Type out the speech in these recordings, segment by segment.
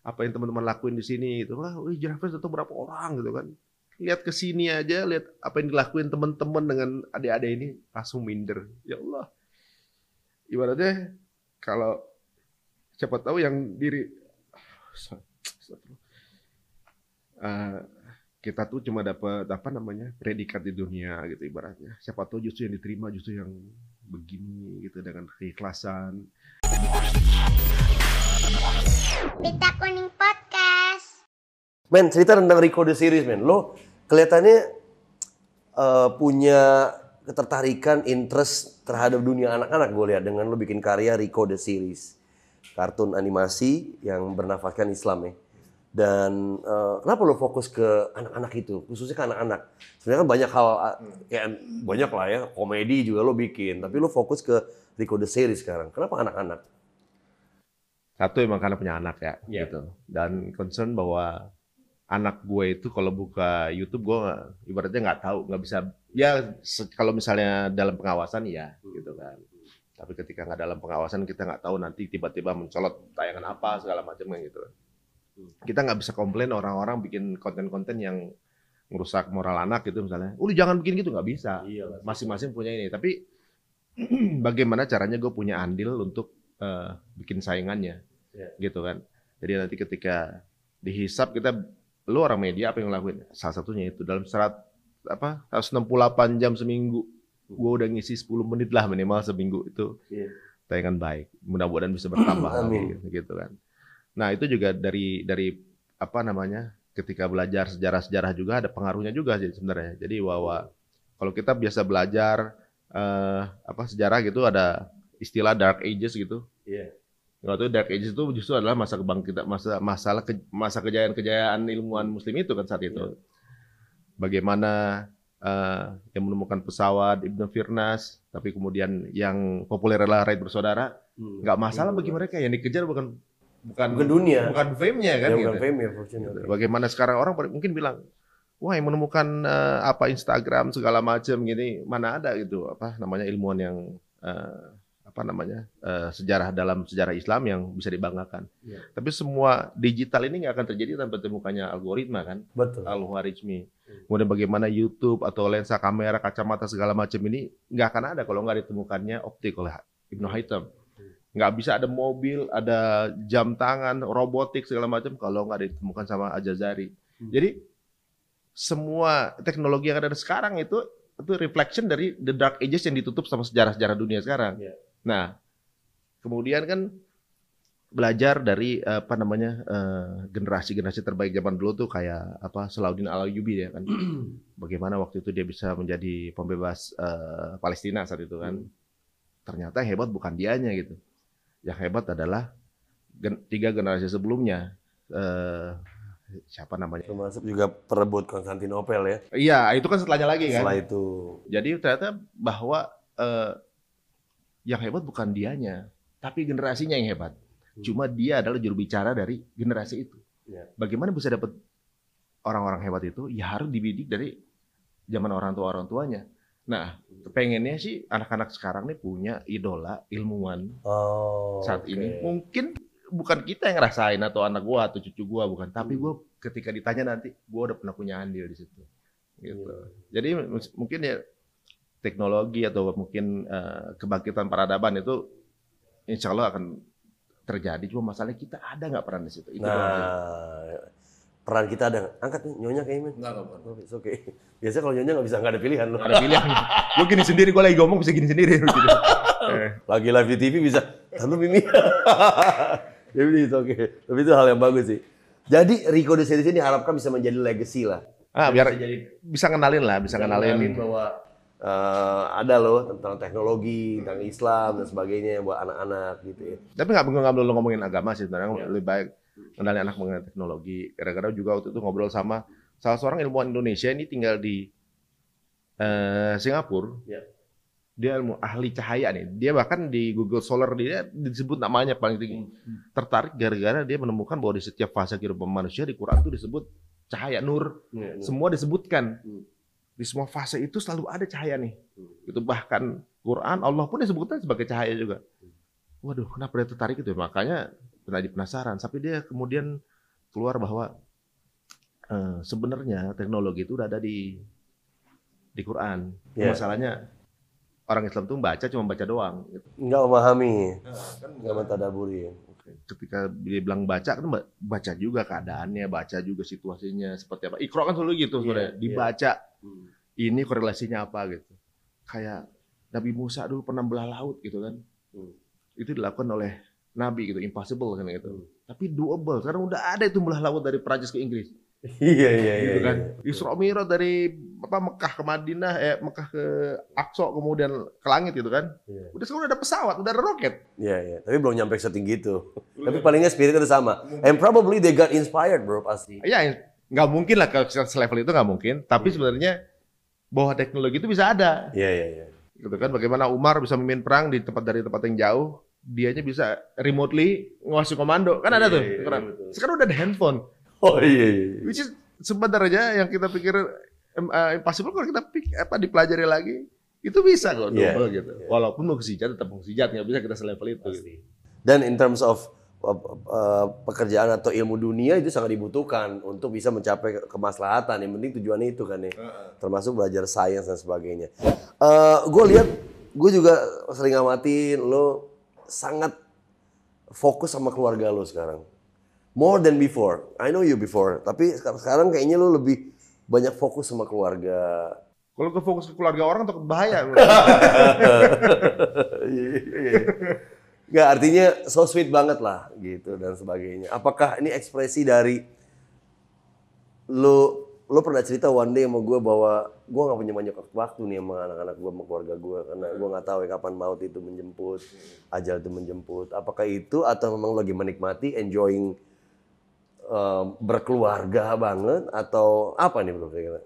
apa yang teman-teman lakuin di sini gitu. Wah, wih Jirafes itu berapa orang gitu kan. Lihat ke sini aja, lihat apa yang dilakuin teman-teman dengan adik-adik ini langsung minder. Ya Allah. Ibaratnya kalau siapa tahu yang diri uh, kita tuh cuma dapat apa namanya predikat di dunia gitu ibaratnya. Siapa tahu justru yang diterima justru yang begini gitu dengan keikhlasan. Pita Kuning Podcast. Men, cerita tentang Rico the Series, men. Lo kelihatannya uh, punya ketertarikan, interest terhadap dunia anak-anak gue lihat dengan lo bikin karya Rico the Series. Kartun animasi yang bernafaskan Islam ya. Dan uh, kenapa lo fokus ke anak-anak itu, khususnya ke anak-anak? Sebenarnya kan banyak hal, kayak banyak lah ya, komedi juga lo bikin. Tapi lo fokus ke Rico the Series sekarang. Kenapa anak-anak? Satu emang karena punya anak ya, Iya. gitu. Dan concern bahwa anak gue itu kalau buka YouTube gue nggak- ibaratnya nggak tahu, nggak bisa. Ya kalau misalnya dalam pengawasan ya, gitu kan. Tapi ketika nggak dalam pengawasan kita nggak tahu nanti tiba-tiba mencolot tayangan apa segala macam kan gitu. Kita nggak bisa komplain orang-orang bikin konten-konten yang merusak moral anak gitu misalnya. Udah jangan bikin gitu nggak bisa. Iya. Masing-masing punya ini. Tapi bagaimana caranya gue punya andil untuk eh, bikin saingannya, Iya. gitu kan. Jadi nanti ketika dihisap kita, lu orang media apa yang ngelakuin? Salah satunya itu dalam serat apa 168 jam seminggu, gue udah ngisi 10 menit lah minimal seminggu itu Iya. tayangan baik. Mudah-mudahan bisa bertambah Amin. lagi, gitu kan. Nah itu juga dari dari apa namanya ketika belajar sejarah-sejarah juga ada pengaruhnya juga sih sebenarnya. Jadi bahwa kalau kita biasa belajar eh, apa sejarah gitu ada istilah dark ages gitu. Iya. Waktu itu dark ages itu justru adalah masa kebangkitan masa masalah ke- masa kejayaan-kejayaan ilmuwan muslim itu kan saat itu. Bagaimana eh, yang menemukan pesawat Ibnu Firnas, tapi kemudian yang populer adalah Raid Bersaudara, Hmm. nggak masalah bagi mereka yang dikejar bukan bukan Bukan dunia. bukan fame-nya kan Ya, gitu. bukan fame ya, fortunately. Bagaimana sekarang orang mungkin bilang, wah yang menemukan eh, apa Instagram segala macam gini, mana ada gitu apa namanya ilmuwan yang eh, apa namanya eh, sejarah dalam sejarah Islam yang bisa dibanggakan. Iya. Tapi semua digital ini nggak akan terjadi tanpa ditemukannya algoritma kan, Betul. algoritmi. Kemudian bagaimana YouTube atau lensa kamera, kacamata segala macam ini nggak akan ada kalau nggak ditemukannya optik oleh Ibnu Haytham. Nggak bisa ada mobil, ada jam tangan, robotik segala macam kalau nggak ditemukan sama Ajazari. Hmm. Jadi semua teknologi yang ada sekarang itu itu reflection dari the dark ages yang ditutup sama sejarah-sejarah dunia sekarang. Iya. Nah, kemudian kan belajar dari eh, apa namanya eh, generasi-generasi terbaik zaman dulu tuh kayak apa Salahuddin Al Ayyubi ya kan. Bagaimana waktu itu dia bisa menjadi pembebas eh, Palestina saat itu kan. Ternyata yang hebat bukan dianya gitu. Yang hebat adalah gen- tiga generasi sebelumnya. Eh, siapa namanya? Termasuk juga perebut Konstantinopel ya. Iya, itu kan setelahnya lagi kan. Setelah itu. Jadi ternyata bahwa eh, yang hebat bukan dianya, tapi generasinya yang hebat. Hmm. Cuma dia adalah juru bicara dari generasi itu. Iya. Bagaimana bisa dapat orang-orang hebat itu? Ya harus dibidik dari zaman orang tua orang tuanya. Nah, pengennya sih anak-anak sekarang nih punya idola ilmuwan Oh. saat oke. ini. Mungkin bukan kita yang ngerasain atau anak gua atau cucu gua bukan, tapi Hmm. gua ketika ditanya nanti gua udah pernah punya andil di situ. Gitu. Iya. Jadi mungkin ya teknologi atau mungkin eh, kebangkitan peradaban itu insya Allah akan terjadi. Cuma masalahnya kita ada nggak peran di situ? Itu. Nah, peran kita ada nggak? Angkat nih, nyonya kayaknya. Enggak, enggak, enggak. Oh, okay. Biasanya kalau nyonya nggak bisa nggak ada pilihan loh. Ada pilihan. gue gini sendiri, gue lagi ngomong bisa gini sendiri. Gitu. Eh, Lagi live di TV bisa. Lalu Mimi. Jadi itu oke. Tapi itu hal yang bagus sih. Jadi Rico the Series ini diharapkan bisa menjadi legacy lah. ah, biar bisa jadi bisa kenalin lah, bisa kenalin. bahwa eh, ada loh tentang teknologi, tentang Islam dan sebagainya buat anak-anak gitu ya. Tapi nggak nggak melulu ngomongin agama sih sebenarnya Iya. lebih baik kenalin anak mengenai teknologi. Gara-gara juga waktu itu ngobrol sama salah seorang ilmuwan Indonesia ini tinggal di eh, Singapura. Iya. Dia ilmu ahli cahaya nih. Dia bahkan di Google Solar dia disebut namanya paling tinggi. Tertarik gara-gara dia menemukan bahwa di setiap fase kehidupan manusia di Quran itu disebut cahaya nur. Iya, Semua disebutkan. Hmm. Di semua fase itu selalu ada cahaya nih. Hmm. Itu bahkan Quran Allah pun disebutkan sebagai cahaya juga. Waduh, kenapa dia tertarik itu? Makanya pernah penasaran. Tapi dia kemudian keluar bahwa eh, sebenarnya teknologi itu udah ada di di Quran. Iya. Masalahnya orang Islam tuh baca cuma baca doang. gitu. Nggak memahami, kan nggak mentadaburi. Ketika dia bilang baca kan ba- baca juga keadaannya, baca juga situasinya seperti apa. Iqra kan selalu gitu sebenarnya, Iya, dibaca ini korelasinya apa gitu. Kayak Nabi Musa dulu pernah belah laut gitu kan. Hmm. Itu dilakukan oleh Nabi gitu, impossible kan gitu. Tapi doable, sekarang udah ada itu belah laut dari Prancis ke Inggris. Iya iya iya. gitu kan. iya. Isra Mi'raj dari apa Mekah ke Madinah, eh Mekah ke Aqsa kemudian ke langit gitu kan. Iya. Udah sekarang udah ada pesawat, udah ada roket. Iya iya. Tapi belum nyampe setinggi itu. Tapi paling nggak spiritnya udah sama. And probably they got inspired bro pasti. Ya, nggak mungkin lah kalau selevel itu nggak mungkin. Tapi Hmm. sebenarnya bahwa teknologi itu bisa ada, Iya iya iya. gitu kan? Bagaimana Umar bisa memimpin perang di tempat dari tempat yang jauh, dianya bisa remotely ngasih komando, kan ada Iya, tuh. iya, sekarang. betul. sekarang udah ada handphone, Oh iya iya. iya. which is sebenarnya yang kita pikir eh, impossible kalau kita pik, apa dipelajari lagi itu bisa kok Iya, double gitu. iya. Walaupun mukjizat tetap mukjizat, nggak bisa kita selevel itu. Pasti. Dan in terms of uh, uh, pekerjaan atau ilmu dunia itu sangat dibutuhkan untuk bisa mencapai ke- kemaslahatan. Yang penting tujuannya itu kan ya. Termasuk belajar sains dan sebagainya. gue lihat, gue juga sering ngamatin lo sangat fokus sama keluarga lo sekarang. More than before. I know you before, tapi sek- sekarang kayaknya lo lebih banyak fokus sama keluarga. Kalau ke fokus ke keluarga orang takut bahaya. Nggak, artinya so sweet banget lah gitu dan sebagainya. Apakah ini ekspresi dari lo lo pernah cerita one day sama gue bahwa gue nggak punya banyak waktu nih sama anak-anak gue sama keluarga gue karena gue nggak tahu ya kapan maut itu menjemput, ajal itu menjemput. Apakah itu atau memang lagi menikmati, enjoying um, berkeluarga banget atau apa nih bro kira-kira?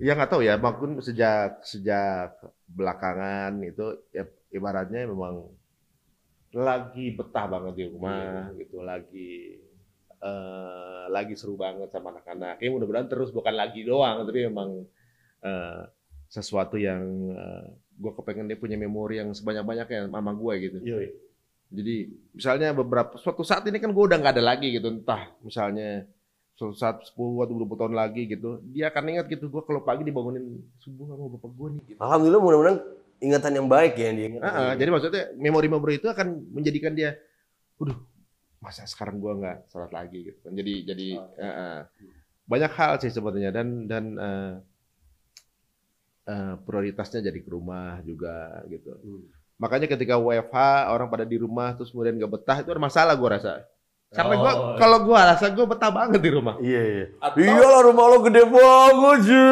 Ya nggak tahu ya, maupun sejak sejak belakangan itu ya ibaratnya memang lagi betah banget di rumah gitu, lagi eh, lagi seru banget sama anak-anak. Ya mudah-mudahan terus bukan lagi doang, tapi memang eh, sesuatu yang gue kepengen dia punya memori yang sebanyak-banyaknya sama gue gitu. Jadi misalnya beberapa suatu saat ini kan gue udah nggak ada lagi gitu, entah misalnya suatu saat 10 atau 20 tahun lagi gitu, dia akan ingat gitu gue kalau pagi dibangunin subuh sama bapak gue nih. Gitu. Alhamdulillah mudah-mudahan ingatan yang baik ya yang diingat. Ah, ah, jadi maksudnya memori-memori itu akan menjadikan dia, waduh, masa sekarang gue nggak sholat lagi gitu. kan. Jadi jadi ah, ah. banyak hal sih sebetulnya dan dan eh, eh, prioritasnya jadi ke rumah juga gitu. Makanya ketika WFH orang pada di rumah terus kemudian gak betah itu ada masalah gue rasa. Karena gua Oh. kalau gue rasa gue betah banget di rumah. Iya iya. Iyalah rumah lo gede banget sih.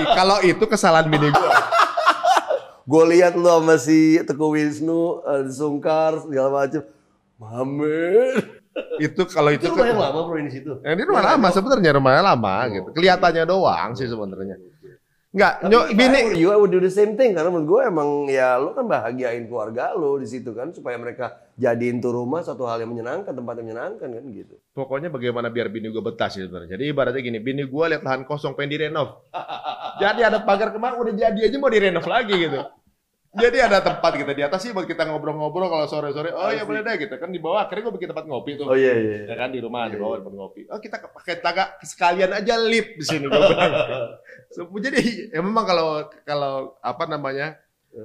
Ih, kalau itu kesalahan bini gue. Gue lihat lo sama si Teguh Wisnu, eh, Sungkar segala macem. Mamet. itu kalau itu, Itu rumah yang lama bro di situ. Yang ini rumah lama sebenarnya rumahnya lama gitu. Kelihatannya doang sih sebenarnya. Enggak, bini You would do the same thing karena menurut gue emang ya lo kan bahagiain keluarga lo di situ kan supaya mereka jadiin tuh rumah satu hal yang menyenangkan, tempat yang menyenangkan kan gitu. pokoknya bagaimana biar bini gue betah sih sebenarnya. Jadi ibaratnya gini, bini gue lihat lahan kosong pengen direnov. Jadi ada pagar kemarin udah jadi aja mau direnov lagi gitu. Jadi ada tempat gitu di atas sih buat kita ngobrol-ngobrol kalau sore-sore. Oh ya boleh deh gitu kan di bawah. Akhirnya gue bikin tempat ngopi tuh. iya iya. Ya kan di rumah di bawah tempat ngopi. Oh kita pakai tangga sekalian aja lift di sini. So, jadi ya memang kalau kalau apa namanya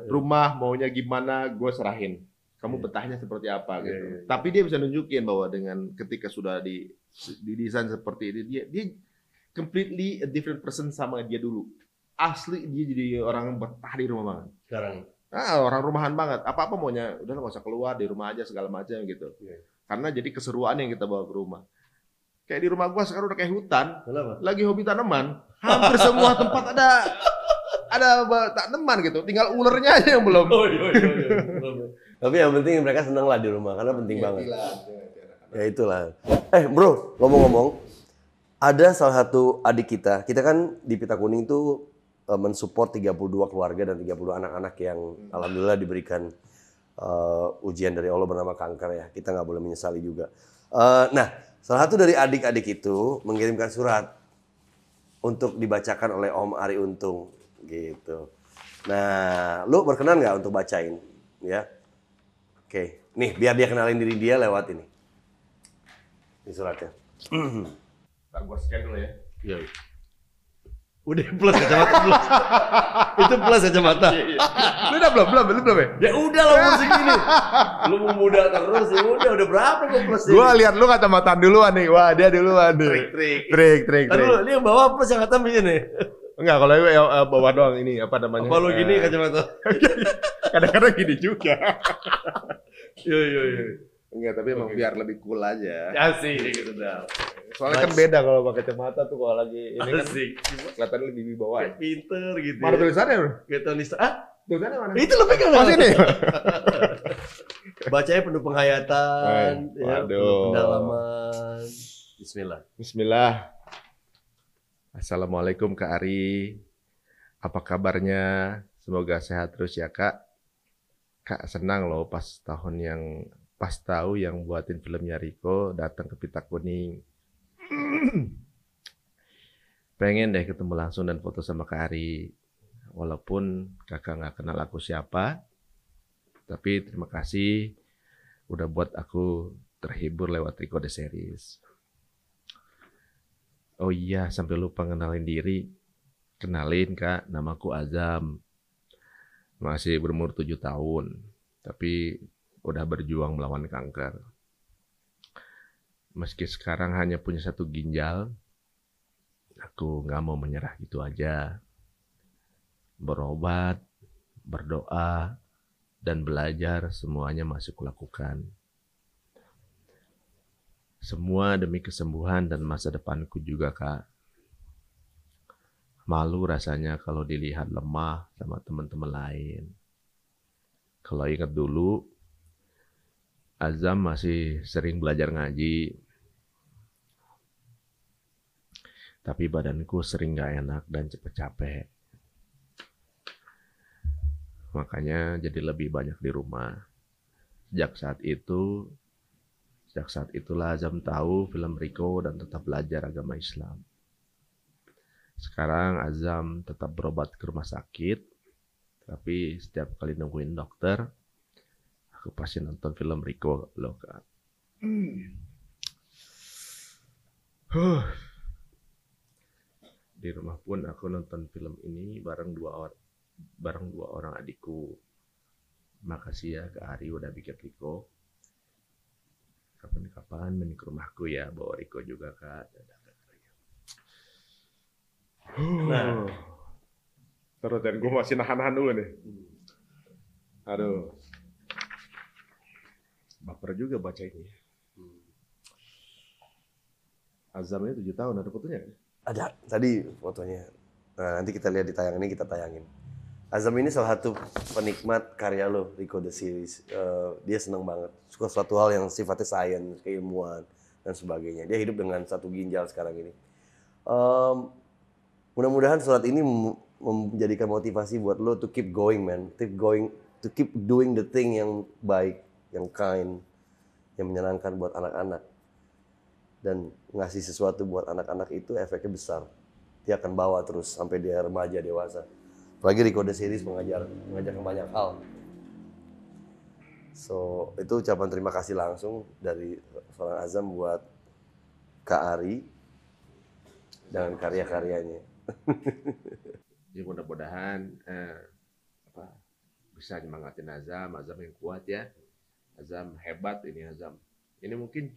rumah maunya gimana gue serahin. Kamu betahnya seperti apa gitu. Iya, iya, iya. Tapi dia bisa nunjukin bahwa dengan ketika sudah di didesain seperti ini dia dia completely a different person sama dia dulu. Asli dia jadi orang betah di rumah banget. Sekarang. Ah, orang rumahan banget. Apa-apa maunya udah nggak usah keluar di rumah aja segala macam gitu. Iya. Karena jadi keseruan yang kita bawa ke rumah. Kayak di rumah gua sekarang udah kayak hutan, Kenapa? lagi hobi tanaman. Hampir semua tempat ada ada tanaman gitu. Tinggal ulernya aja yang belum. Oh, iya, Tapi yang penting mereka senang lah di rumah karena penting Iya, banget. Ya itulah. Eh bro, ngomong-ngomong, ada salah satu adik kita. Kita kan di Pita Kuning tuh mensupport 32 keluarga dan 30 anak-anak yang alhamdulillah diberikan eh, ujian dari Allah bernama kanker ya. Kita nggak boleh menyesali juga. Eh, nah, salah satu dari adik-adik itu mengirimkan surat untuk dibacakan oleh Om Ari Untung gitu. Nah, lu berkenan nggak untuk bacain? Ya. Oke, nih biar dia kenalin diri dia lewat ini. Ini suratnya. Ntar gua scan dulu ya. Iya. Udah plus kacamata plus. Itu plus kacamata. Lu udah belum belum belum belum ya? Ya udah lah umur segini. Lu mau muda terus ya udah udah berapa gua plus Gua lihat lu kacamata duluan nih. Wah, dia duluan nih. trik trik. Trik, trik, Aduh, trik. ini yang bawa plus yang atas begini. Enggak, kalau gue ya, eh, bawa doang ini apa namanya? Apa lu gini Eh, kacamata? Kadang-kadang gini juga. Iya iya iya. Enggak, tapi emang biar lebih cool aja. Asik gitu dah. Soalnya kan beda kalau pakai kacamata tuh kalau lagi ini kan Asik. kelihatan lebih wibawa. ya. Pinter gitu. Mana ya. tulisannya, Bro? Kayak Tony Stark. Ah, Tulisannya mana? itu lo pegang. Oh, sini. Bacanya penuh penghayatan, Eh, ya, waduh. penuh pendalaman. Bismillah. Bismillah. Assalamualaikum Kak Ari. Apa kabarnya? Semoga sehat terus ya Kak. Kak senang loh pas tahun yang pas tahu yang buatin filmnya Riko datang ke Pita Kuning. Pengen deh ketemu langsung dan foto sama Kak Ari. Walaupun kakak nggak kenal aku siapa, tapi terima kasih udah buat aku terhibur lewat Riko The Series. Oh iya, sampai lupa kenalin diri. Kenalin kak, namaku Azam. Masih berumur 7 tahun, tapi udah berjuang melawan kanker. Meski sekarang hanya punya satu ginjal, aku nggak mau menyerah gitu aja. Berobat, berdoa, dan belajar semuanya masih kulakukan. Semua demi kesembuhan dan masa depanku juga, Kak. Malu rasanya kalau dilihat lemah sama teman-teman lain. Kalau ingat dulu, Azam masih sering belajar ngaji. Tapi badanku sering gak enak dan cepet capek. Makanya jadi lebih banyak di rumah. Sejak saat itu, Sejak saat itulah Azam tahu film Riko dan tetap belajar agama Islam. Sekarang Azam tetap berobat ke rumah sakit, tapi setiap kali nungguin dokter, aku pasti nonton film Riko loh kak. Huh. Di rumah pun aku nonton film ini bareng dua orang bareng dua orang adikku. Makasih ya Kak Ari udah bikin Riko kapan-kapan main ke rumahku ya bawa Riko juga kak Nah. terus dan gue masih nahan-nahan dulu nih aduh baper juga baca ini Azamnya tujuh tahun ada fotonya kan? Ada tadi fotonya. Nah, nanti kita lihat di tayang ini kita tayangin. Azam ini salah satu penikmat karya lo, Rico the Series. Eh, dia senang banget. Suka suatu hal yang sifatnya sains, keilmuan, dan sebagainya. Dia hidup dengan satu ginjal sekarang ini. Em, mudah-mudahan surat ini menjadikan motivasi buat lo to keep going, man. Keep going, to keep doing the thing yang baik, yang kind, yang menyenangkan buat anak-anak. Dan ngasih sesuatu buat anak-anak itu efeknya besar. Dia akan bawa terus sampai dia remaja, dewasa. Apalagi Rico The Series mengajar, banyak hal. So, itu ucapan terima kasih langsung dari seorang Azam buat Kak Ari dengan karya-karyanya. Ya mudah-mudahan eh, apa bisa nyemangatin Azam, Azam yang kuat ya. Azam hebat ini Azam. Ini mungkin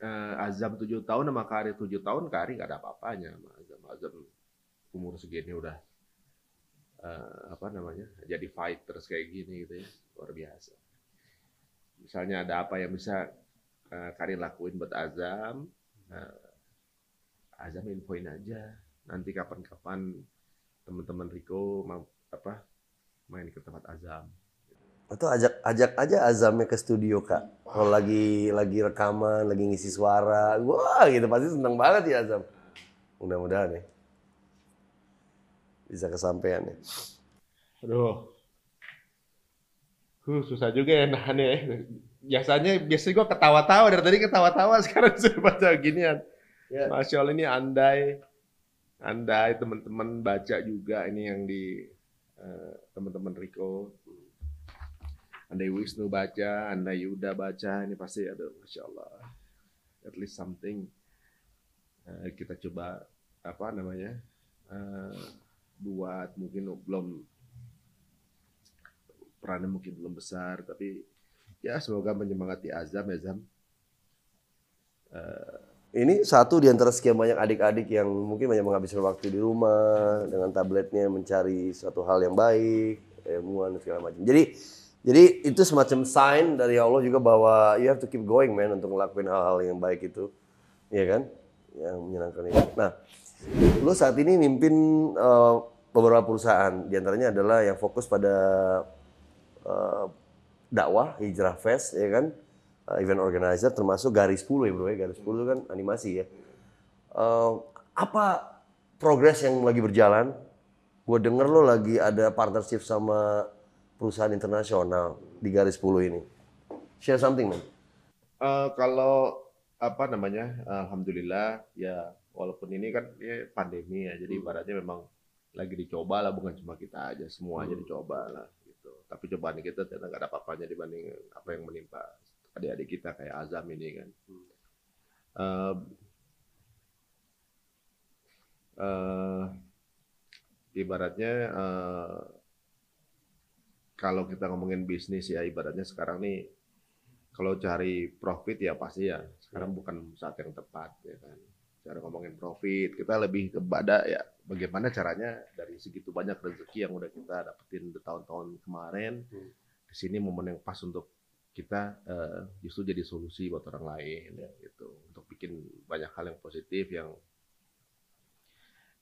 eh, Azam tujuh tahun sama Kari tujuh tahun, Kari nggak ada apa-apanya sama Azam. Azam umur segini udah eh, apa namanya jadi fighters kayak gini gitu ya luar biasa. Misalnya ada apa yang bisa eh, Kari lakuin buat Azam, eh, Azam infoin aja. Nanti kapan-kapan teman-teman Riko mau apa main ke tempat Azam. Atau ajak ajak aja Azamnya ke studio kak. Kalau lagi lagi rekaman, lagi ngisi suara, wah gitu pasti seneng banget ya Azam. Mudah-mudahan ya bisa kesampaian ya. Aduh. Huh, susah juga ya nahannya ya. Biasanya biasanya gua ketawa-tawa dari tadi ketawa-tawa sekarang sudah baca ginian. Ya. Masya Allah ini andai andai teman-teman baca juga ini yang di eh, teman-teman Riko. Andai Wisnu baca, andai Yuda baca, ini pasti aduh Masya Allah. at least something eh, kita coba apa namanya eh, buat mungkin belum perannya mungkin belum besar tapi ya semoga menyemangati Azam ya Zam Eh, Ini satu di antara sekian banyak adik-adik yang mungkin banyak menghabiskan waktu di rumah dengan tabletnya mencari suatu hal yang baik, ilmuwan segala macam. Jadi jadi itu semacam sign dari Allah juga bahwa you have to keep going man untuk ngelakuin hal-hal yang baik itu. Iya kan? Yang menyenangkan itu. Nah, lu saat ini mimpin eh, beberapa perusahaan, di antaranya adalah yang fokus pada eh, dakwah, hijrah fest, ya kan? Eh, event organizer termasuk Garis 10 ya bro ya. Garis 10 itu kan animasi ya. Eh, apa progres yang lagi berjalan? Gue denger lo lagi ada partnership sama perusahaan internasional di Garis 10 ini. Share something man. Eh, kalau apa namanya, alhamdulillah ya walaupun ini kan ya, pandemi ya, jadi ibaratnya memang lagi dicoba lah, bukan cuma kita aja, semuanya dicoba lah gitu. Tapi cobaan kita ternyata nggak ada apa-apanya dibanding apa yang menimpa adik-adik kita kayak Azam ini kan. Eh, eh, ibaratnya eh, kalau kita ngomongin bisnis ya ibaratnya sekarang nih kalau cari profit ya pasti ya sekarang bukan saat yang tepat ya kan. Cara ngomongin profit kita lebih kepada ya bagaimana caranya dari segitu banyak rezeki yang udah kita dapetin di tahun-tahun kemarin di sini momen yang pas untuk kita eh, justru jadi solusi buat orang lain gitu. Untuk bikin banyak hal yang positif yang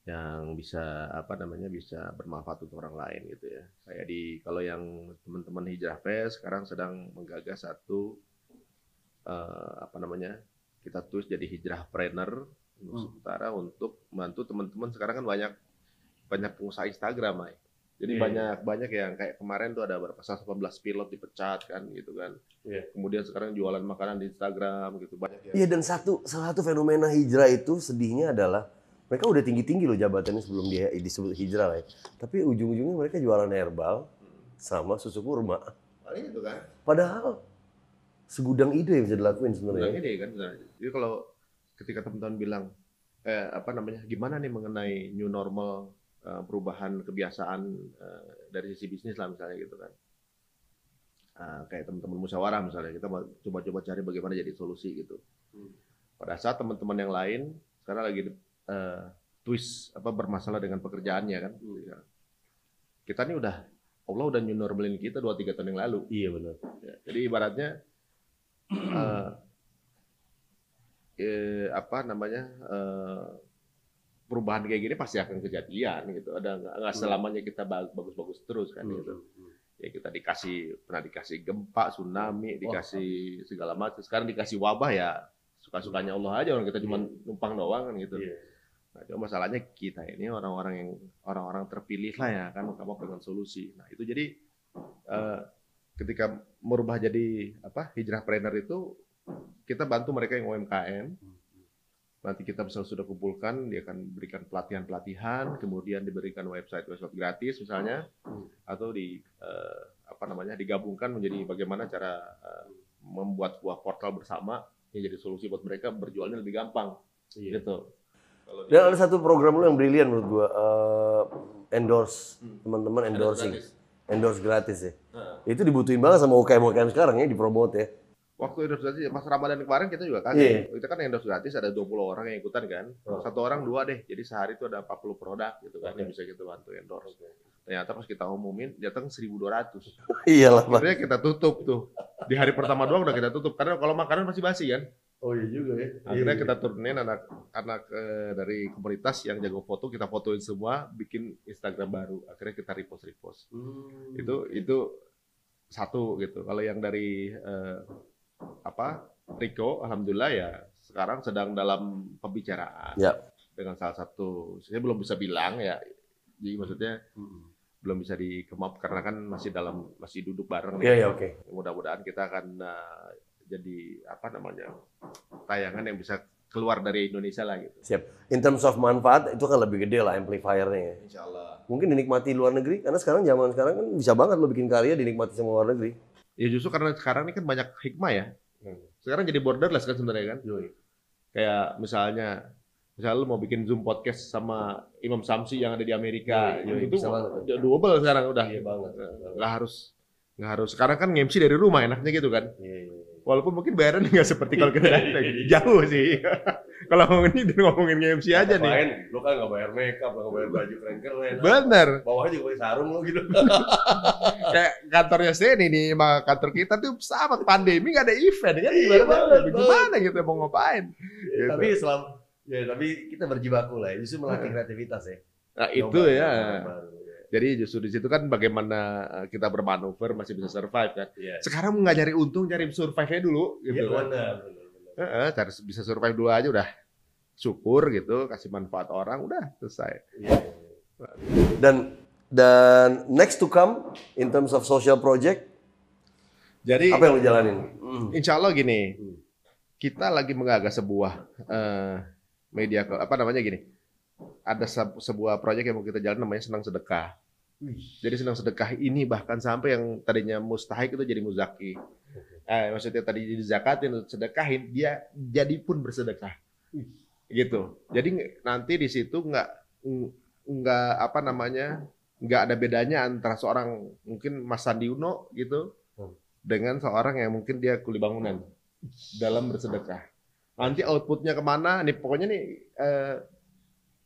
yang bisa apa namanya bisa bermanfaat untuk orang lain gitu ya kayak di kalau yang teman-teman hijrah fest sekarang sedang menggagas satu eh, apa namanya kita tulis jadi hijrah trainer untuk sementara untuk membantu teman-teman sekarang kan banyak banyak pengusaha Instagram Mai. jadi Iya. banyak banyak yang kayak kemarin tuh ada berapa 18 pilot dipecat kan gitu kan Iya. kemudian sekarang jualan makanan di Instagram gitu banyak yang Iya dan satu salah satu fenomena hijrah itu sedihnya adalah mereka udah tinggi-tinggi loh jabatannya sebelum dia disebut hijrah lah ya. Tapi ujung-ujungnya mereka jualan herbal sama susu kurma. paling itu kan Padahal segudang ide yang bisa dilakuin Sebenarnya sebenarnya. deh kan sebenarnya. Jadi kalau ketika teman-teman bilang eh, apa namanya gimana nih mengenai new normal eh, perubahan kebiasaan eh, dari sisi bisnis lah misalnya gitu kan. Ah, kayak teman-teman musyawarah misalnya kita coba-coba cari bagaimana jadi solusi gitu. Pada saat teman-teman yang lain sekarang lagi eh, twist apa bermasalah dengan pekerjaannya kan. Ya. Kita nih udah Allah udah new normalin kita 2 3 tahun yang lalu. Iya benar. Ya, jadi ibaratnya eh, eh, apa namanya eh, perubahan kayak gini pasti akan kejadian gitu. Ada nggak nggak selamanya kita ba- bagus-bagus terus kan gitu. Ya kita dikasih pernah dikasih gempa, tsunami, dikasih segala macam. Sekarang dikasih wabah ya suka-sukanya Allah aja orang kita cuma numpang doang kan gitu. Nah, cuma masalahnya kita ini orang-orang yang orang-orang terpilih lah ya kan kamu dengan solusi. Nah, itu jadi eh, ketika merubah jadi apa hijrah trainer itu kita bantu mereka yang UMKM. Nanti kita misalnya sudah kumpulkan, dia akan berikan pelatihan-pelatihan, kemudian diberikan website website gratis misalnya, atau di eh, apa namanya digabungkan menjadi bagaimana cara eh, membuat sebuah portal bersama yang jadi solusi buat mereka berjualnya lebih gampang, gitu. Kalau di- Dan ada satu program lu yang brilian menurut gua eh, endorse teman-teman endorsing. gratis. Endorse gratis ya. Nah. Itu dibutuhin banget sama UKM-UKM sekarang ya dipromot ya. Waktu endorse gratis pas Ramadan kemarin kita juga kan. Iya. Kita kan endorse gratis ada 20 orang yang ikutan kan. Satu orang dua deh. Jadi sehari itu ada 40 produk gitu kan yang bisa kita bantu endorse. Ternyata pas kita umumin datang 1200. Iyalah, Pak. Akhirnya kita tutup tuh. Di hari pertama doang udah kita tutup karena kalau makanan masih basi kan. Oh iya juga ya. Akhirnya kita turunin anak-anak eh, dari komunitas yang jago foto kita fotoin semua, bikin Instagram baru. Akhirnya kita repost repost. Hmm. Itu itu satu gitu. Kalau yang dari eh, apa Rico, alhamdulillah ya sekarang sedang dalam pembicaraan Ya. dengan salah satu. Saya belum bisa bilang ya. Jadi maksudnya belum bisa dikemap karena kan masih dalam masih duduk bareng. nih. Iya, iya, oke. Mudah-mudahan kita akan eh, jadi apa namanya tayangan yang bisa keluar dari Indonesia lah gitu. Siap. In terms of manfaat itu kan lebih gede lah amplifiernya ya. Insya Allah. Mungkin dinikmati luar negeri karena sekarang zaman sekarang kan bisa banget lo bikin karya dinikmati sama luar negeri. Ya justru karena sekarang ini kan banyak hikmah ya. Sekarang jadi borderless kan sebenarnya kan. Kayak misalnya misalnya lu mau bikin Zoom podcast sama Imam Samsi yang ada di Amerika, Iya, iya, itu double sekarang udah. Iya banget. Nggak harus nggak harus. Sekarang kan MC dari rumah enaknya gitu kan. Iya, iya. Walaupun mungkin bayarannya nggak seperti kalau kita datang. Jauh sih. kalau ngomongin ini ngomongin MC aja nih. Ngapain? Lu kan nggak bayar makeup, nggak bayar baju keren-keren. Bener. Bawahnya juga pakai sarung lu gitu. Kayak kantornya Seni nih, sama kantor kita tuh sama pandemi nggak ada event kan Iya, gimana banget, gimana gitu mau ngapain? Gitu. Tapi selama ya tapi kita berjibaku lah, justru melatih kreativitas ya. Nah itu ya. ya. Jadi justru di situ kan bagaimana eh, kita bermanuver masih bisa survive kan. Iya. Sekarang nggak nyari untung, nyari survive-nya dulu gitu Iya kan. benar, bisa survive dulu aja udah syukur gitu, kasih manfaat orang udah selesai. Iya, iya. Dan dan next to come in terms of social project Jadi apa yang lu jalanin? Hmm. insya Allah gini, Hmm. kita lagi menggagas sebuah eh, media apa namanya gini, ada se- sebuah proyek yang mau kita jalan namanya senang sedekah. Jadi senang sedekah ini bahkan sampai yang tadinya mustahik itu jadi muzaki. Eh, maksudnya tadi dizakatin, sedekahin, dia jadi pun bersedekah. Gitu. Jadi nanti di situ nggak ng- nggak apa namanya nggak ada bedanya antara seorang mungkin Mas Sandi Uno gitu Hmm. dengan seorang yang mungkin dia kuli bangunan dalam bersedekah. Nanti outputnya ke mana? Nih pokoknya nih eh,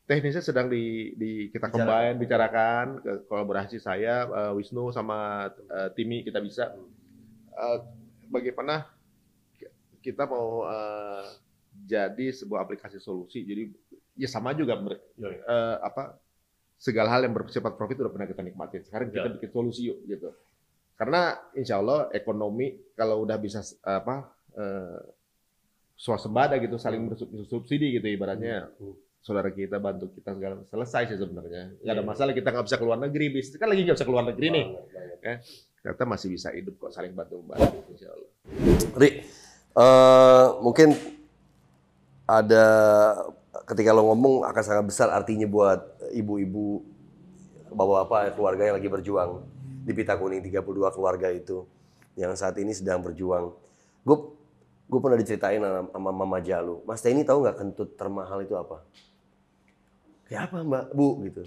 teknisnya sedang di, di kita combine bicarakan. Ke kolaborasi saya eh, Wisnu sama eh, Timi kita bisa. Eh, bagaimana kita mau eh, jadi sebuah aplikasi solusi. Jadi ya sama juga ber- Iya, iya. eh, apa segala hal yang bersifat profit udah pernah kita nikmatin. Sekarang kita Ya. bikin solusi yuk gitu. Karena insya Allah ekonomi kalau udah bisa apa eh, swasembada gitu saling bersubsidi gitu ibaratnya. Hmm. Saudara kita bantu kita segala selesai sih sebenarnya nggak ada Iya. masalah kita nggak bisa keluar negeri bisnis kan lagi nggak bisa keluar negeri nih banget. ternyata masih bisa hidup kok saling bantu membantu insya Allah Ri, eh, mungkin ada ketika lo ngomong akan sangat besar artinya buat ibu-ibu, bapak-bapak, keluarga yang lagi berjuang di Pita Kuning 32 keluarga itu yang saat ini sedang berjuang. Gue gue pernah diceritain sama, sama Mama Jalu, Mas Teh ini tahu nggak kentut termahal itu apa? Kayak apa Mbak Bu gitu.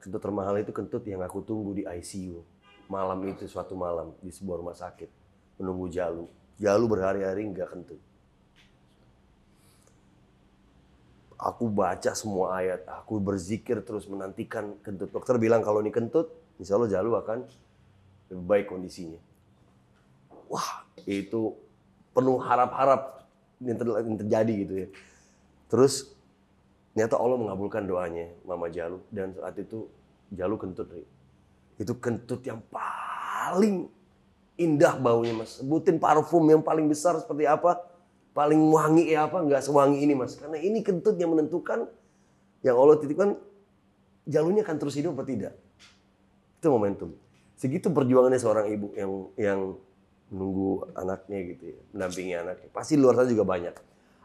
Kentut termahal itu kentut yang aku tunggu di ICU malam itu suatu malam di sebuah rumah sakit menunggu Jalu. Jalu berhari-hari nggak kentut. Aku baca semua ayat, aku berzikir terus menantikan kentut. Dokter bilang kalau ini kentut, insya Allah Jalu akan lebih baik kondisinya. Wah, itu penuh harap-harap yang ter- yang terjadi gitu ya. Terus ternyata Allah mengabulkan doanya Mama Jalu dan saat itu Jalu kentut. Ri. Itu kentut yang paling indah baunya mas. Sebutin parfum yang paling besar seperti apa, paling wangi ya apa, nggak sewangi ini mas. Karena ini kentut yang menentukan yang Allah titipkan jalurnya akan terus hidup atau tidak. Itu momentum. Segitu perjuangannya seorang ibu yang yang menunggu anaknya gitu ya, mendampingi anaknya. Pasti luar sana juga banyak.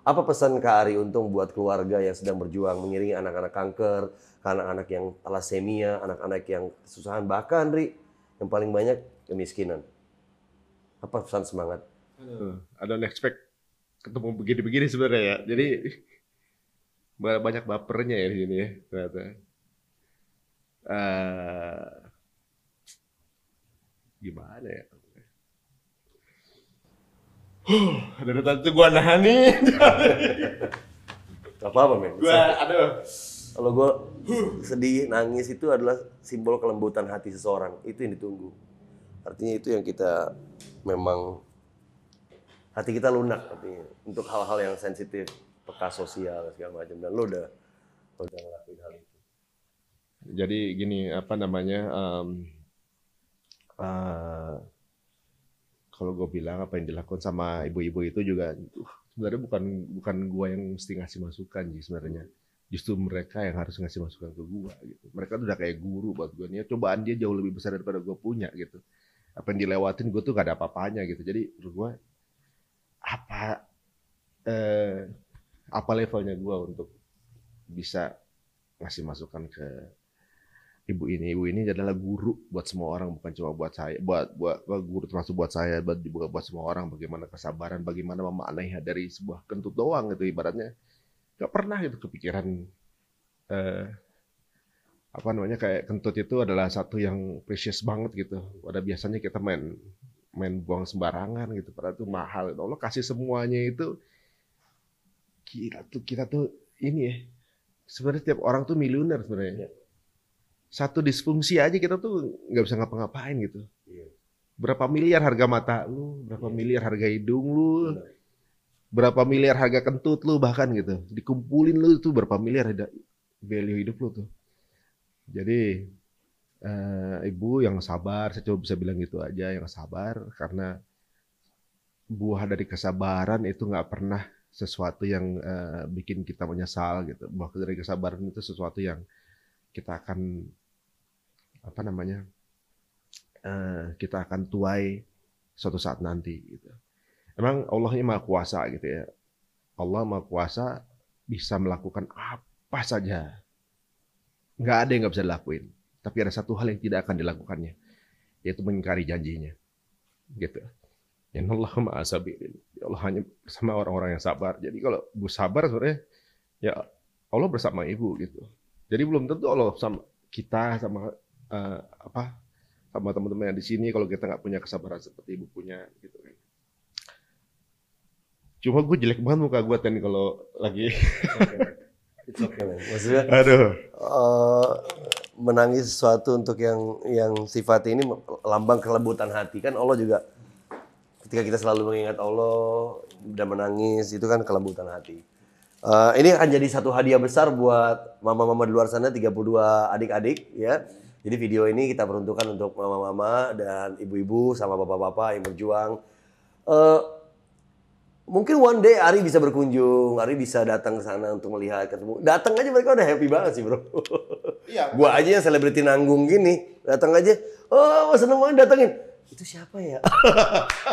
Apa pesan Kak Ari Untung buat keluarga yang sedang berjuang mengiringi anak-anak kanker, anak-anak yang thalassemia, anak-anak yang kesusahan, bahkan Ri, yang paling banyak kemiskinan. Apa pesan semangat? Aduh, I don't expect ketemu begini-begini sebenarnya ya. Jadi ba- banyak bapernya ya di sini ya ternyata. Eh, gimana ya? Huh, dari tadi gua nahan nih. Gak apa-apa, men. gua aduh. Kalau gue sedih, nangis itu adalah simbol kelembutan hati seseorang. Itu yang ditunggu. Artinya itu yang kita memang hati kita lunak artinya untuk hal-hal yang sensitif, peka sosial segala macam. Dan lo udah lo udah ngelakuin hal itu. Jadi gini apa namanya? em, eh, kalau gue bilang apa yang dilakukan sama ibu-ibu itu juga uh, sebenarnya bukan bukan gua yang mesti ngasih masukan sih sebenarnya. Justru mereka yang harus ngasih masukan ke gua gitu. Mereka tuh udah kayak guru buat gue nih. Cobaan dia jauh lebih besar daripada gue punya gitu. Apa yang dilewatin gue tuh gak ada apa-apanya gitu. Jadi gue apa eh, apa levelnya gua untuk bisa ngasih masukan ke ibu ini. Ibu ini adalah guru buat semua orang, bukan cuma buat saya, buat buat, buat guru termasuk buat saya, buat juga buat semua orang. Bagaimana kesabaran, bagaimana memaknai dari sebuah kentut doang gitu ibaratnya. Gak pernah gitu kepikiran eh, apa namanya kayak kentut itu adalah satu yang precious banget gitu. Pada biasanya kita main main buang sembarangan gitu, padahal itu mahal. Allah kasih semuanya itu gila tuh kita tuh ini ya. Sebenarnya tiap orang tuh miliuner sebenarnya. Satu disfungsi aja kita tuh nggak bisa ngapa-ngapain gitu. Iya. Berapa miliar harga mata lu, berapa miliar harga hidung lu, berapa miliar harga kentut lu bahkan gitu. Dikumpulin lu itu berapa miliar ada value hidup lu tuh. Jadi eh, ibu yang sabar, saya coba bisa bilang gitu aja, yang sabar karena buah dari kesabaran itu nggak pernah sesuatu yang eh, bikin kita menyesal gitu. Buah dari kesabaran itu sesuatu yang kita akan apa namanya eh, kita akan tuai suatu saat nanti gitu. Emang Allah ini maha kuasa gitu ya. Allah maha kuasa bisa melakukan apa saja. Nggak ada yang nggak bisa dilakuin. Tapi ada satu hal yang tidak akan dilakukannya, yaitu mengingkari janjinya. Gitu. Ya Allah maha sabirin. Ya Allah hanya bersama orang-orang yang sabar. Jadi kalau ibu sabar sebenarnya, ya Allah bersama ibu gitu. Jadi belum tentu Allah sama kita sama eh, apa sama teman-teman yang di sini kalau kita nggak punya kesabaran seperti ibu punya gitu kan. Cuma gue jelek banget muka gue tadi kalau lagi. It's okay, man. Maksudnya Aduh. eh, menangis sesuatu untuk yang yang sifat ini lambang kelembutan hati kan Allah juga ketika kita selalu mengingat Allah dan menangis itu kan kelembutan hati. Eh, ini akan jadi satu hadiah besar buat mama-mama di luar sana 32 adik-adik ya. Jadi video ini kita peruntukkan untuk mama-mama dan ibu-ibu sama bapak-bapak yang berjuang. Eh, mungkin one day Ari bisa berkunjung, Ari bisa datang ke sana untuk melihat ketemu. Datang aja mereka udah happy banget sih bro. Iya. Gua aja yang selebriti nanggung gini, datang aja, oh seneng banget datengin. Itu siapa ya?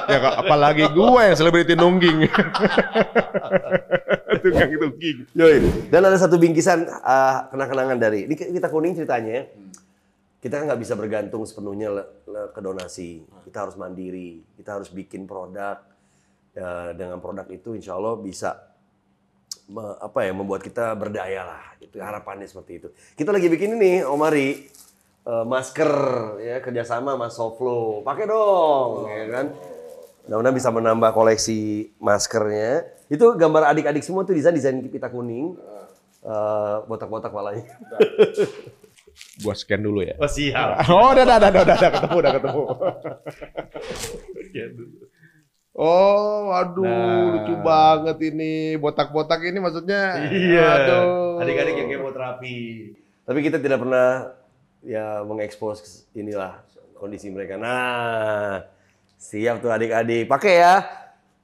Ya apalagi gue yang selebriti nungging. Tukang nungging. Yoi. Dan ada satu bingkisan ah, kenang-kenangan dari ini kita kuning ceritanya. ya. Kita kan nggak bisa bergantung sepenuhnya le- le- ke donasi. Kita harus mandiri. Kita harus bikin produk. Ya, dengan produk itu insya Allah bisa me- apa ya membuat kita berdaya lah. Itu harapannya seperti itu. Kita lagi bikin ini, Om Ari. eh, masker ya kerjasama sama Soflo. Pakai dong, ya kan? Mudah-mudahan bisa menambah koleksi maskernya. Itu gambar adik-adik semua tuh desain desain pita kuning. Eh, botak-botak malahnya. Gua scan dulu ya. Oh siap. Oh, udah, udah, udah, udah, udah ketemu, udah ketemu. Oh, aduh, Nah. lucu banget ini. Botak-botak ini maksudnya. Iya. Aduh. Adik-adik yang kemoterapi. Tapi kita tidak pernah ya mengekspos inilah kondisi mereka. Nah, siap tuh adik-adik. Pakai ya.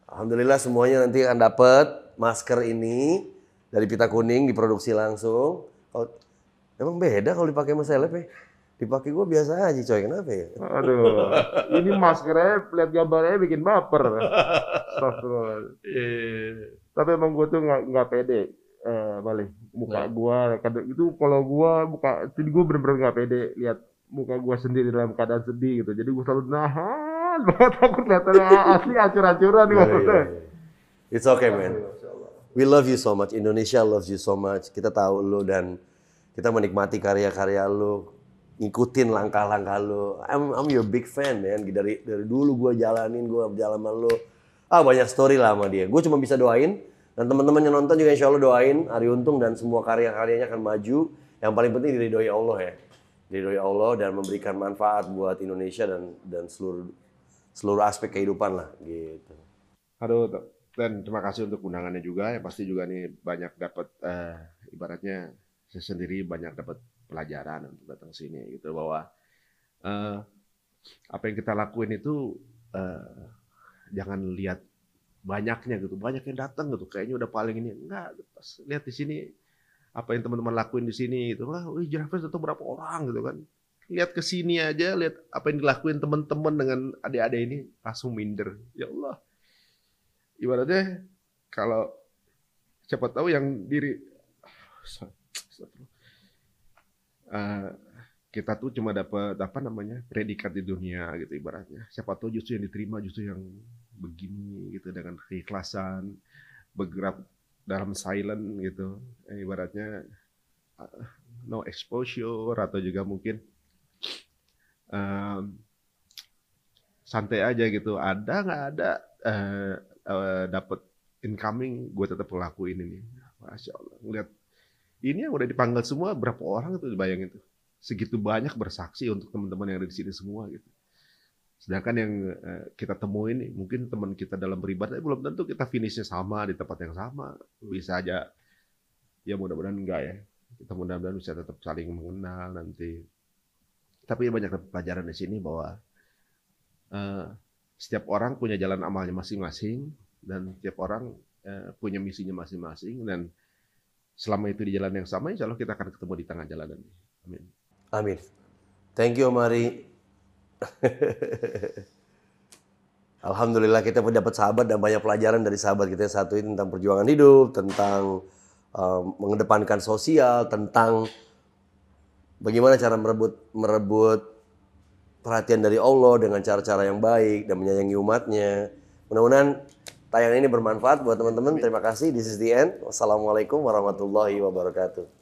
Alhamdulillah semuanya nanti akan dapat masker ini dari pita kuning diproduksi langsung. Emang beda kalau dipakai sama seleb ya? Dipakai gue biasa aja coy, kenapa ya? Aduh, ini maskernya lihat gambarnya bikin baper. Astagfirullah. Tapi emang gue tuh nggak nggak pede eh balik muka gue kadang itu kalau gue muka jadi gue bener-bener nggak pede lihat muka gue sendiri dalam keadaan sedih gitu jadi gue selalu nahan banget takut kelihatannya asli acur-acuran nih maksudnya. iya, iya. It's okay man. We love you so much. Indonesia loves you so much. Kita tahu lu dan kita menikmati karya-karya lu, ngikutin langkah-langkah lu. I'm, I'm your big fan man. Dari dari dulu gua jalanin, gua berjalan sama lu. Ah banyak story lah sama dia. Gue cuma bisa doain dan teman-teman yang nonton juga insya Allah doain Ari Untung dan semua karya-karyanya akan maju. Yang paling penting diridhoi Allah ya. Diridhoi Allah dan memberikan manfaat buat Indonesia dan dan seluruh seluruh aspek kehidupan lah gitu. Aduh, dan terima kasih untuk undangannya juga. Ya pasti juga nih banyak dapat eh, ibaratnya saya sendiri banyak dapat pelajaran untuk datang sini gitu bahwa eh, apa yang kita lakuin itu eh, jangan lihat banyaknya gitu, banyak yang datang gitu, kayaknya udah paling ini enggak. Pas lihat di sini apa yang teman-teman lakuin di sini itu lah, wih Jirafes datang berapa orang gitu kan. Lihat ke sini aja, lihat apa yang dilakuin teman-teman dengan adik-adik ini langsung minder. Ya Allah, ibaratnya kalau siapa tahu yang diri Eh, kita tuh cuma dapat apa namanya predikat di dunia gitu ibaratnya. Siapa tahu justru yang diterima justru yang begini gitu dengan keikhlasan bergerak dalam silent gitu. Eh, ibaratnya uh, no exposure atau juga mungkin um, santai aja gitu. Ada nggak ada uh, uh, dapat incoming gue tetap ngelakuin ini. Masya allah ngeliat ini yang udah dipanggil semua berapa orang itu bayangin tuh? Segitu banyak bersaksi untuk teman-teman yang ada di sini semua gitu. Sedangkan yang eh, kita temuin nih, mungkin teman kita dalam beribadah eh, belum tentu kita finishnya sama di tempat yang sama. Bisa aja ya mudah-mudahan enggak ya. Kita mudah-mudahan bisa tetap saling mengenal nanti. Tapi banyak pelajaran di sini bahwa eh, setiap orang punya jalan amalnya masing-masing dan setiap orang eh, punya misinya masing-masing dan selama itu di jalan yang sama insya Allah kita akan ketemu di tengah jalan amin Amin. Thank you, Mari. Alhamdulillah kita pun dapat sahabat dan banyak pelajaran dari sahabat kita yang satu ini tentang perjuangan hidup, tentang um, mengedepankan sosial, tentang bagaimana cara merebut merebut perhatian dari Allah dengan cara-cara yang baik dan menyayangi umatnya. Mudah-mudahan tayangan ini bermanfaat buat teman-teman. Terima kasih. This is the end. Wassalamualaikum warahmatullahi wabarakatuh.